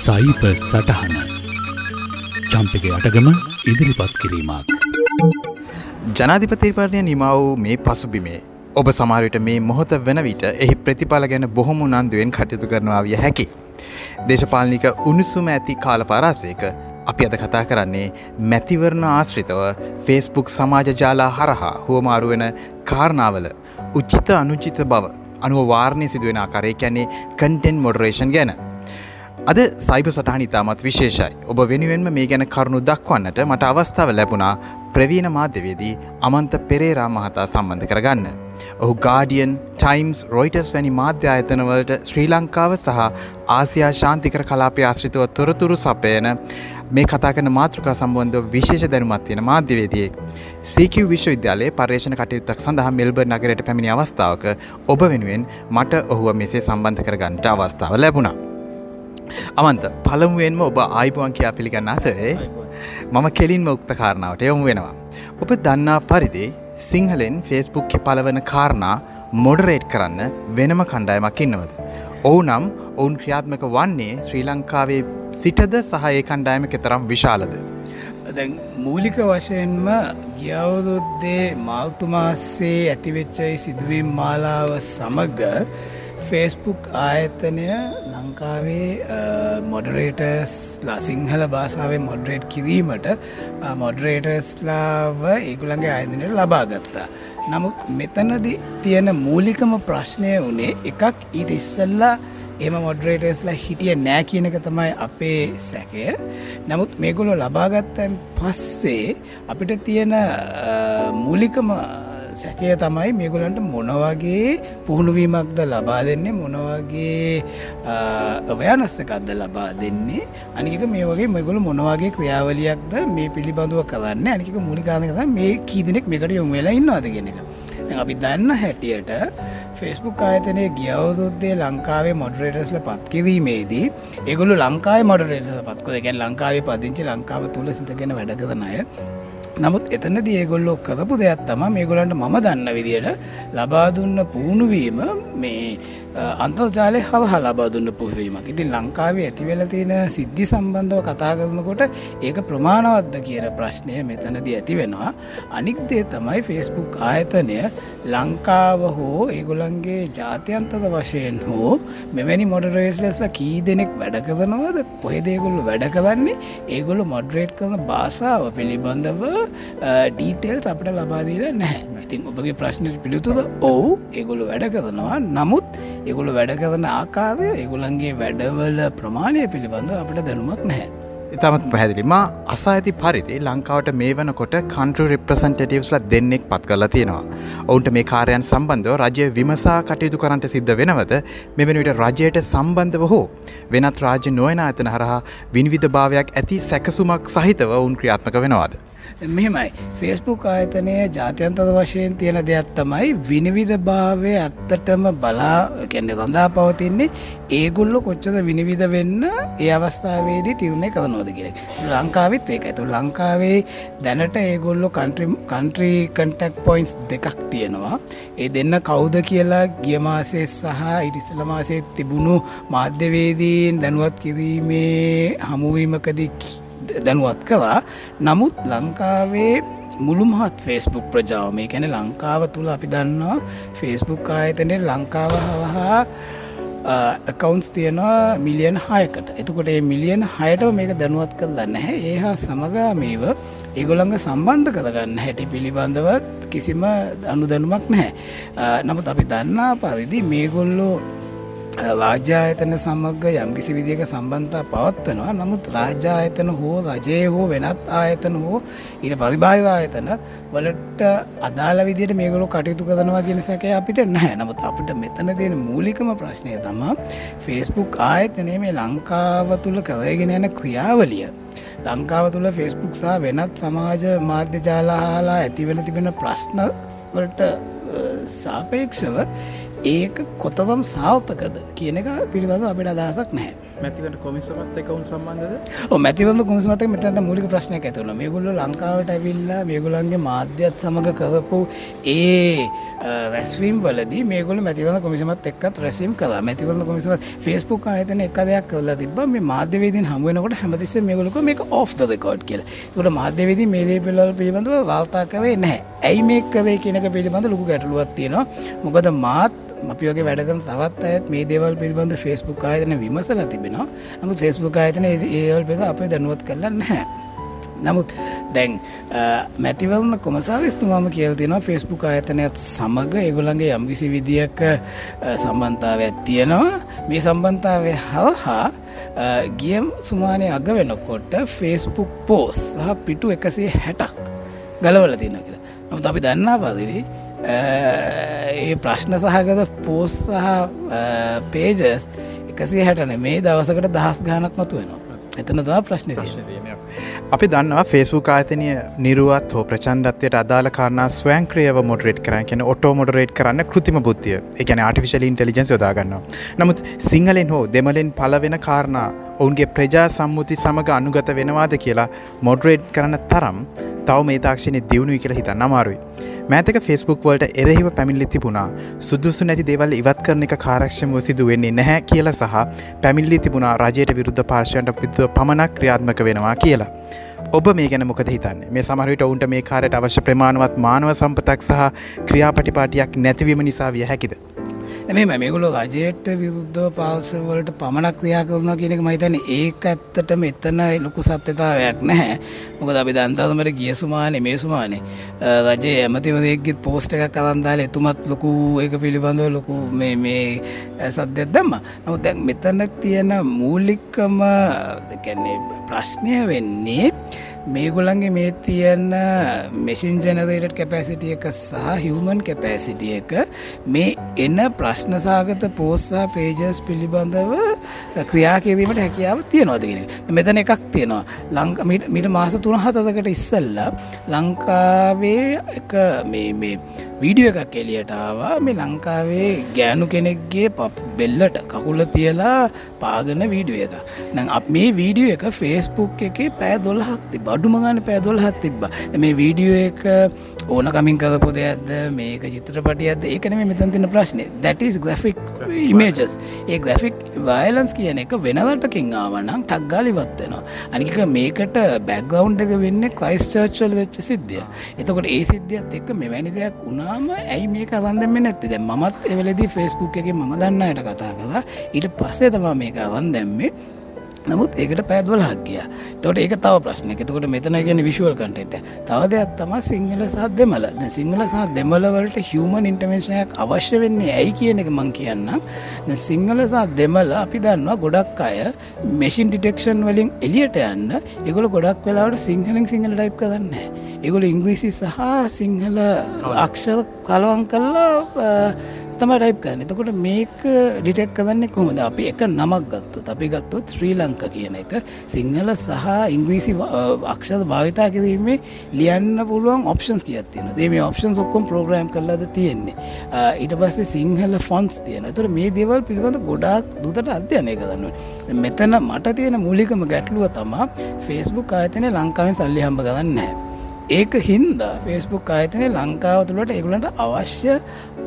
සයිප සටහන චම්පක අටගම ඉදිරිපත් කිරීමක්. ජනාධිපතිපරණය නිම වූ මේ පසුබිමේ ඔබ සමාරයට මේ මොහොත වන විට එහි ප්‍රතිඵල ගැන බොහොම උනන්දුවෙන් කටයුතු කරනවා විය හැකි. දේශපාලනික උණුසුම ඇති කාල පරාසයක අපි අද කතා කරන්නේ මැතිවරණ ආශ්‍රිතව ෆේස්බුක් සමාජ ජාලා හරහා හුවමාරුවෙන කාරණාවල උච්චිත අනුචිත බව අනුව වාර්ණය සිදුවෙන ආකාරය කියන්නේ කන්ටෙන් මොඩරේෂන් ගැන. අද සයිබ සටහන ඉතාමත් විශේෂයි. ඔබ වෙනුවෙන්ම මේ ගැන කරුණු දක්වන්නට මට අවස්ථාව ලැබුණා ප්‍රවීණ මාධ්‍යවේදී අමන්ත පෙරේරා මහතා සම්බන්ධ කරගන්න. ඔහු ගාඩියන් ටයිම්ස් රොයිටස් වැනි මාධ්‍ය අයතනවලට ශ්‍රී ලංකාව සහ ආසියා ශාන්තිකර කලාපය ආශ්‍රිතව තොරතුරු සපයන මේ කතා කන මාතෘකා සම්බන්ධ විශේෂ දැනුමත් තියෙන මාධ්‍යවේදියෙක්. සීකිව් විශ්වවිද්‍යාලයේ පර්යේෂණ කටයුත්තක් සඳහා මෙල්බර් නගරයට පැමිණි අවස්ථාවක ඔබ වෙනුවෙන් මට ඔහුව මෙසේ සම්බන්ධ කරගන්නට අවස්ථාව ලැබුණා. අමන්ත පළමුුවෙන්ම ඔබ ආයිපුවන් කියා පිළිගන්න අතරේ මම කෙලින්ම උක්ත කාරණාවට යොමු වෙනවා. ඔබ දන්නා පරිදි සිංහලෙන් ෆේස්බුක් පලවන කාරණා මොඩරේට් කරන්න වෙනම කණ්ඩායමක් ඉන්නවද. ඔවු නම් ඔවුන් ක්‍රියාත්මක වන්නේ ශ්‍රී ලංකාවේ සිටද සහ ඒ කණ්ඩායම කෙතරම් විශාලද. දැන් මූලික වශයෙන්ම ගියවුරුද්දේ මාල්තුමාස්සේ ඇතිවෙච්චයි සිදුවීම් මාලාව සමග ෆේස්බුක් ආයතනය ලංකාවේ මොඩරේටර්ස් ලා සිංහල භාෂාවේ මොඩරේට් කිරීමට මොඩරේටර්ස්ලාව ඒගුළන්ගේ ආයතනයට ලබා ගත්තා. නමුත් මෙතනදි තියෙන මූලිකම ප්‍රශ්නය වනේ එකක් ඊට ඉස්සල්ලා එම මොඩරේටර්ස්ලා හිටිය නෑ කියනක තමයි අපේ සැකය නමුත් මේගොලො ලබාගත්තන් පස්සේ අපිට තියෙන මූලිකම සැකය තමයි මේගොලන්ට මොනවගේ පුහුණුවීමක්ද ලබා දෙන්නේ මොනවගේ අවයානස්සකක්ද ලබා දෙන්නේ. අනික මේ වගේ මෙගොලු මොනවගේ ක්‍රියාවලියක්ද මේ පිළිබඳුව කරන්න. අනික මුලිකානක මේ කීදනෙක් මෙකට යොමු වෙලා ඉන්නවාදගෙන එක. අපි දන්න හැටියට ෆෙස්බුක් ආයතනය ගියවදුද්දේ ලංකාවේ මොඩරේටස්ල පත්කිරීමේදී ඒගොලු ලංකායි මොඩරේටස පත්කද ගැන් ලංකාවේ පදිංචි ලංකාව තුළ සිතගෙන වැඩකරනය නමුත් එතනද ඒගොල්ලෝ කරපු දෙයක් තම මේගොලන්ට මම දන්න විදියට ලබාදුන්න පුහුණුවීම මේ අන්තර්ජාලය හල්හ ලබාදුන්න පුහවීමක් ඉතින් ලංකාවේ ඇතිවෙල තියෙන සිද්ධි සම්බන්ධව කතා කරනකොට ඒක ප්‍රමාණවද්ද කියන ප්‍රශ්නය මෙතනද ඇති වෙනවා. අනික්දේ තමයි ෆෙස්බුක් ආයතනය ලංකාව හෝ ඒගොලන්ගේ ජාත්‍යන්තද වශයෙන් හෝ මෙවැනි මොඩරේස්ලස්ල කී දෙනෙක් වැඩ කරනවද? කොහෙදේගොල්ලු වැඩ කරන්නේ? ඒගොල්ලු මොඩරේට් කරන භාෂාව පිළිබඳව ඩීටෙල්ස් අපට ලබාදීල නැහැ. ඉතින් ඔබගේ ප්‍රශ්නයට පිළිතුද ඔවු ඒගොලු වැඩ කරනවා. නමුත් ඒගොලු වැඩ කරන ආකාරය ඒගොලන්ගේ වැඩවල ප්‍රමාණය පිළිබඳ අපට දැනුමක් නැහැ ඉතාමත් පැහැදිලිම අසා ඇති පරිදි ලංකාවට මේ වනකොට කන්ට්‍ර රිප්‍රසන්ටටිවස්ල දෙන්නෙක් පත් කරලා තියෙනවා. ඔවුන්ට මේ කාරයන් සම්බන්ධව රජය විමසා කටයුතු කරන්නට සිද්ධ වෙනවද මෙවැනිට රජයට සම්බන්ධව හෝ වෙනත් රාජ්‍ය නොයන ඇතන හරහා විනිවිධ භාවයක් ඇති සැකසුමක් සහිතව ඔවුන් ක්‍රියාත්මක වෙනවාද. මෙහෙමයි. ෆේස්බුක් ආයතනය ජාත්‍යන්තද වශයෙන් තියෙන දෙයක් තමයි විනිවිධ භාවය ඇත්තටම බලා කැන්නේ රඳා පවතින්නේ ඒගුල්ල කොච්චද විනිවිධ වෙන්න ඒ අවස්ථාවේදී තිරණය කරනෝද කියෙක් ලංකාවිත් ඒක ඇතු ලංකාවේ දැනට ඒගොල්ලො කන්ට්‍රී කන්ටක් පොයින්ස් දෙකක් තියෙනවා. ඒ දෙන්න කවුද කියලා ගියමාසේ සහ ඉටිසල මාසේ තිබුණු මාධ්‍යවේදීන් දැනුවත් කිරීමේ හමුවීමකදී දැනුවත් කලා නමුත් ලංකාවේ මුළුමහත් ෆේස්බුක් ප්‍රජාව මේ ගැන ලංකාව තුළ අපි දන්නවා ෆේස්බුක් ආයතනය ලංකාව හලහා කවන්ස් තියෙනවා මිලියන් හයකට. එතකොට ඒ මිලියන් හයට මේක දැනුවත් කරලා නැහැ. ඒහා සමගා මේව ඒගොළඟ සම්බන්ධ කරගන්න හැටි පිළිබඳවත් කිසිම අනුදැනුමක් නැහැ. නමුත් අපි දන්නා පරිදි මේගොල්ලෝ රාජ්‍යායතන සමග යම්කිසි විදික සම්බන්ධතා පවත්වනවා. නමුත් රාජ්‍යායතන හෝ රජය හෝ වෙනත් ආයතන හෝ ඊට පරිභාග ආයතන වලට අදාළ විදියට මේගොලු කටයුතු කරනවා කියෙන සැක අපිට නැහැ. නමුත් අපිට මෙතන තියෙන මූලිකම ප්‍රශ්නය තමා ෆෙස්බුක් ආයතනය මේ ලංකාව තුළ කරගෙන යන ක්‍රියාවලිය. ලංකාව තුළ ෆෙස්බුක් සහ වෙනත් සමාජ මාධ්‍ය ජාලාහලා ඇතිවෙන තිබෙන ප්‍රශ්නවලට සාපේක්ෂව ඒක කොතදම් සාර්ථකද කියන එක පිළිබඳ අපිට අදහසක් නැහැ. මැතිකට කොමිසමත් එකවුන් සම්බන්ධද? මැතිවද කුමසමත මෙතැත මුලික ප්‍රශ්නයක් ඇතුන මේගුල්ල ලංකාවට ඇවිල්ලා මේගුලන්ගේ මාධ්‍යත් සමඟ කරපු ඒ රැස්වීම් වලදී මේගුල මැතිවද කොමිසමත් එක්කත් රැසීම් කලා මැතිවද කොමිසමත් ෆෙස්බුක් අයතන එක දෙයක් කලා තිබ මේ මාධ්‍යවේදීන් හමුවෙනකොට හැමතිස්ස මේගුලක මේක ඔෆ් ද කෝඩ් කියල. තුට මාධ්‍යවේදී මේදේ පිල්ලල් පිළිබඳව වාර්තා කරේ නැහැ ඇයි මේ කරේ කියනක පිළිබඳ ලොකු ගැටලුවත් තියෙනවා. මොකද මාත් අපි වගේ වැඩකන තවත් ඇත් මේ දේවල් පිළිබඳ ෆෙස්බුක් ආයතන විමසල තිබෙනවා. නමුත් ෆෙස්බුක් ආයතන ඒවල් පෙද අපේ දැනුවත් කරලා නැහැ. නමුත් දැන් මැතිවලන කොමසාවිස්තුමාම කියල්තිනවා ෆෙස්බුක් අයතනයත් සමඟ ඒගොළන්ගේ යම්කිසි විදිියක සම්බන්ධාව ඇත්තියෙනවා මේ සම්බන්ධාවය හල්හා ගියම් සුමානය අග වෙනකොට ෆෙස්බුක් පෝස් සහ පිටු එකසේ හැටක් ගලවල තින කියලා. නමුත් අපි දන්නා පදිරි ඒ ප්‍රශ්න සහගත පෝස් සහ පේජස් එකසේ හැටන මේ දවසකට දහස් ගානක් මතු වෙනවා එතන දා ප්‍රශ්න අපි දන්නවා ෆේස්බුක් ආතනය නිරුවත් හෝ ප්‍රචන්ඩත්වයට අදාල කාරණ ස්වයංක්‍රියව මොඩරේට් කරන්න කියන ඔටෝ මොඩරේට් කරන්න කෘතිම බුද්ධිය. එකන ආටිවිශල ඉන්ටලිජන්ස් යොදාගන්න. නමුත් සිංහලෙන් හෝ දෙමලෙන් පලවෙන කාරණා ඔවුන්ගේ ප්‍රජා සම්මුති සමඟ අනුගත වෙනවාද කියලා මොඩරේට් කරන්න තරම් තව මේ තාක්ෂණය දියුණුයි කියලා හිතන්න අමාරුයි. මෑතක ෆෙස්බුක් වලට එරෙහිව පැමිල්ලි තිබුණා සුදුසු නැති දේවල් ඉවත් කරන එක කාරක්ෂමව සිදු වෙන්නේ නැහැ කියලා සහ පැමිල්ලි තිබුණා රජයට විරුද්ධ පාර්ශයන්ට විරුද්ධ පමණක් ක්‍රියාත්මක වෙනවා කියලා. ඔබ මේ ගැන මොකද හිතන්න මේ සමහරවිට ඔවුන්ට මේ කාරයට අවශ්‍ය ප්‍රමාණවත් මානව සම්පතක් සහ ක්‍රියාපටිපාටියක් නැතිවීම නිසා විය හැකිද. මේ මේගුලු රජයට විරුද්ධ පාසවලට පමණක් ක්‍රියා කරනවා කියනක මහිතන ඒක ඇත්තට මෙතන ලොකු සත්‍යතාවයක් නැහැ. මොකද අපි දන්තාතමට ගිය සුමානය මේ සුමානේ රජය ඇමතිවදයක්ගෙත් පෝස්ට එකක් කරන්දාල එතුමත් ලොකු ඒක පිළිබඳව ලොකු මේ සද්‍යයක් දම්ම. නමුත් දැන් මෙතන තියෙන මූලික්කම දෙකැන්නේ ප්‍රශ්නය වෙන්නේ මේගොලන්ගේ මේ තියන්න මෙසින් ජනදට කැපැසිටිය එක සහ හිවමන් කැපෑසිටිය එක මේ එන්න ප්‍රශ්නසාගත පෝස්සා පේජස් පිළිබඳව ක්‍රියා කිරීමට හැකියාව තියෙනවාදගෙන මෙතන එකක් තියෙනවා. ලංක මිට මාස තුන හතකට ඉස්සල්ලා ලංකාවේ එක මේ වීඩියෝ එකක් එලියටාවා මේ ලංකාවේ ගෑනු කෙනෙක්ගේ පප් බෙල්ලට කකුල තියලා පාගන වීඩියෝ එක. නැ අප මේ වීඩියෝ එක ෆේස්බුක් එක පෑ දොල්හක්ති බඩුමගන පෑදොල් හත් තිබ්බ මේ වීඩියෝ එක ඕන කමින් කරපු දෙයක්ද? මේක චිත්‍රපටියද ඒකන මේ මෙතන් තින ප්‍රශ්නය දැටස් ග්‍රෆික් ඉමේජස් ඒ ග්‍රෆික් වයලන්ස් කියන එක වෙනලටකින් ආවනම් තක්ගාලිවත් වෙනවා. අනික මේකට බැක්ගවුන්් එක වෙන්න ක්‍රයිස් චර්චල් වෙච්ච සිද්ධිය එතකොට ඒ සිද්ධියත් එක්ක මෙවැනි දෙයක් වුණාම ඇයි මේක අදන්දම නැත්ති? දැ මත් එවලදී ෆෙස්බුක් එක මම දන්නයට කතා කලා ඊට පස්සේ තමා මේක අවන් දැම්මේ නමුත් ඒකට පැදවල හක්ගිය තොට ඒක තව ප්‍රශ්න එකතකොට මෙතන ගැන විශුවල් කටට තව දෙයක් තම සිංහල සහ දෙමල සිංහල සහ දෙමලවලට හිවමන් ඉන්ටමේශනයක් අවශ්‍ය වෙන්නේ ඇයි කියන එක මං කියන්න සිංහල සහ දෙමල අපි දන්නවා ගොඩක් අය මෙසින් ඩිටෙක්ෂන් වලින් එලියට යන්න. එගොල ගොඩක් වෙලාවට සිංහලින් සිංහල ටයිප් කරන්න එගොල ඉංග්‍රීසි සහ සිංහල අක්ෂ කලවන් කල්ලා තම ටයිප් කරන්න. එතකොට මේක ඩිටෙක් කරන්න කොමද අපි එක නමක් ගත්තු අපි ගත්තොත් ශ්‍රී ලංක කියන එක සිංහල සහ ඉංග්‍රීසි අක්ෂද භාවිතා කිරීමේ ලියන්න පුළුවන් ඔප්ෂන්ස් කියත්තින දේ මේ ඔප්ෂන් ඔක්කොම් ප්‍රෝග්‍රම් කරලාද තියෙන්නේ. ඊට පස්සේ සිංහල ෆොන්ස් තියෙන තුර මේ දේවල් පිළිබඳ ගොඩක් දුතට අධ්‍යයනය කරන්න මෙතන මට තියෙන මූලිකම ගැටලුව තමා ෆෙස්බුක් ආයතනය ලංකාවෙන් සල්ලි හම්බ කරන්න නෑ ඒක හින්දා ෆෙස්බුක් ආයතනය ලංකාව තුළට එගුලට අවශ්‍ය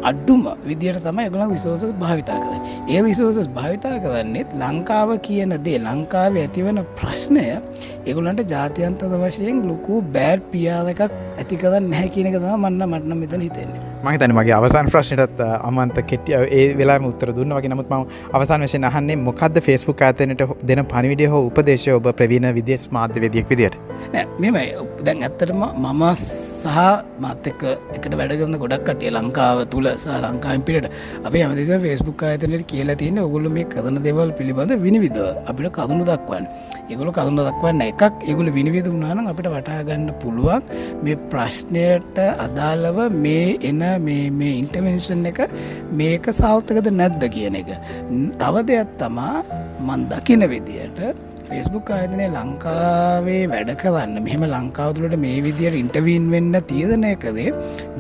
අඩ්ඩුම විදිට තම එගුලන් විසෝසස් භාවිතා කරන්න. ඒ විසෝසස් භාවිතා කරන්නෙත් ලංකාව කියන දේ ලංකාව ඇතිවන ප්‍රශ්නය එගුලන්ට ජාතියන්තද වශයෙන් ලොකු බෑඩ් පියාදකක් ඇතිකද නැහැ කියනක තම මන්න මටන මෙතන හිතෙන්නේ. මහිතන මගේ අවසන් ප්‍රශ්නටත් අමන්ත කෙටිය ඒ වෙලා උත්තර දුන්න. වගේ නමුත් ම අවසන් වශයෙන් අහන්නේ මොකක්ද ෆෙස්බුක් ඇතනට දෙන පනිවිඩිය හෝ උපදේශය ඔබ ප්‍රවීණ විදේශ මාධ්‍ය වෙදියක් විදියට? මෙමයි දැන් ඇත්තටම මම සහ මත්තක එකට වැඩගන්න ගොඩක් කටිය ලංකාව තුළ සහ ලංකායින් පිට අප ඇමතිස ෆෙස්බුක් අතනට කියලා තියන ඔගුල මේ කදන දෙවල් පිළිබඳ විනිවිද? අපිට කදුුණු දක්වන්න. ඒගොල කදුන්න දක්වන්න එකක් ඒගුල විනිවිද වුණනම් අපිට වටාගන්න පුළුවන් මේ ප්‍රශ්නයට අදාළව මේ එන මේ ඉන්ටමෙන්ෂන් එක මේක සෞතකද නැද්ද කියන එක. තව දෙයක් තමා මන් දකින විදියට ෆෙස්බුක් ආයතනය ලංකාවේ වැඩ කරන්න. මෙහෙම ලංකාවතුළට මේ විදියට ඉන්ටවීන් වෙන්න තියදනය කදේ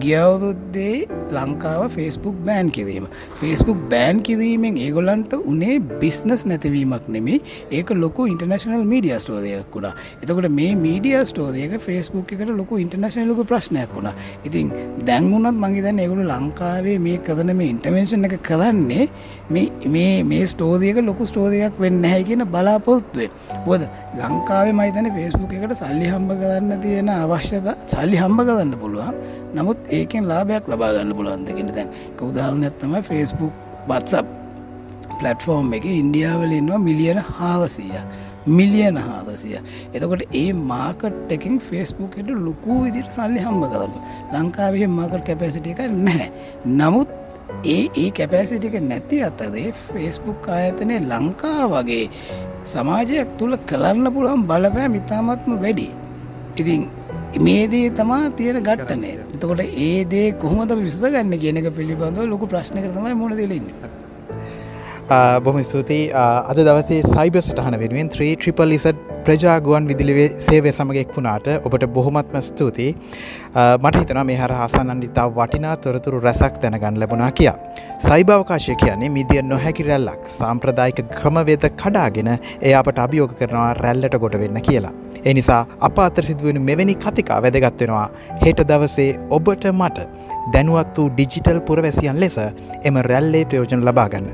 ගියවුරුද්දේ ලංකාව ෆෙස්බුක් බෑන් කිරීම. ෆෙස්බුක් බෑන් කිරීමෙන් ඒගොලන්ට උනේ බිස්නස් නැතිවීමක් නෙමේ ඒක ලොකු ඉන්ටර්නශනල් මීඩිය ස්ටෝදයක් වුණා. එතකොට මේ මීඩිය ස්ටෝදයක ෆෙස්බුක් එකට ලොකු ඉන්ටර්නශන ලොක ප්‍රශ්නයක් වුණා. ඉතින් දැන්වුනත් මගේ දැන් ඒගොලු ලංකාවේ මේ කදන මේ ඉන්ටර්වෙන්ශන් එක කරන්නේ මේ මේ ස්ටෝදයක ලොකු ස්ටෝදයක් වෙන්න හැ කියන බලාපොත්තුවේ බොද ලංකාවේ මයිතන ෆෙස්බුක් එකට සල්ලි හම්බ කරන්න තියෙන අවශ්‍යත සල්ලි හම්බ කරන්න පුළුවන්. නමුත් ඒකෙන් ලාභයක් ලබාගන්න පුළන්දගෙන දැන් කවදාහන ඇත්තම ෆෙස්බුක් බත්සප් පලට්ෆෝර්ම් එක ඉන්ඩියාවලන්නවා මිලියන හාලසීය මිලියන හාදසිය එතකොට ඒ මාකට් එකින් ෆෙස්බුකට ලොකූ විදිට සල්ලි හම්බ කරන්න ලංකාවේ මාකට් කැපැසිට එක නැහැ. නමුත් ඒ ඒ කැපැසිටික නැති අතදේ ෆෙස්බුක් ආයතනය ලංකා වගේ සමාජයක් තුළ කලන්න පුළුවන් බලපෑ මිතාමත්ම වැඩි ඉතින් මේදේ තමා තියෙන ගට්ටනය එතකොට ඒදේ කොහොමද විසගන්න කියනක පිළිබඳව ලොකු ප්‍රශ්නක තමයි මුණ දෙලන්න බොම ස්තුතියි. අද දවසේ සයිබ සටහන වෙනුවෙන් 3 ට්‍රිපල් ඉසට ප්‍රජා ගුවන් විදිලිවේ සේවය සමගෙක් වුණාට ඔබට බොහොමත්ම ස්තුතියි. මට හිතන මේ හර හසනන්ඩිතාව වටිනා තොරතුරු රැසක් දැනගන්න ලැබුණා කියා. සයිභවකාශය කියන්නේ මිදිය නොහැකි රැල්ලක්. සාම්ප්‍රදායික ක්‍රමවේද කඩාගෙන ඒ අපට අභියෝග කරනවා රැල්ලට ගොඩ වෙන්න කියලා. එනිසා අප අතර සිදුවෙන මෙවැනි කතිකා වැදගත්වෙනවා හෙට දවසේ ඔබට මට දැනුවත් වූ ඩිජිටල් පුරවැසියන් ලෙස එම රැල්ලේ ප්‍රයෝජන ලබාගන්න.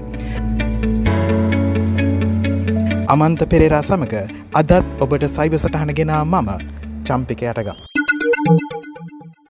අමන්ත පෙරේරා සමඟ අදත් ඔබට සයිබ සටහන ගෙනා මම චම්පික යටගම්.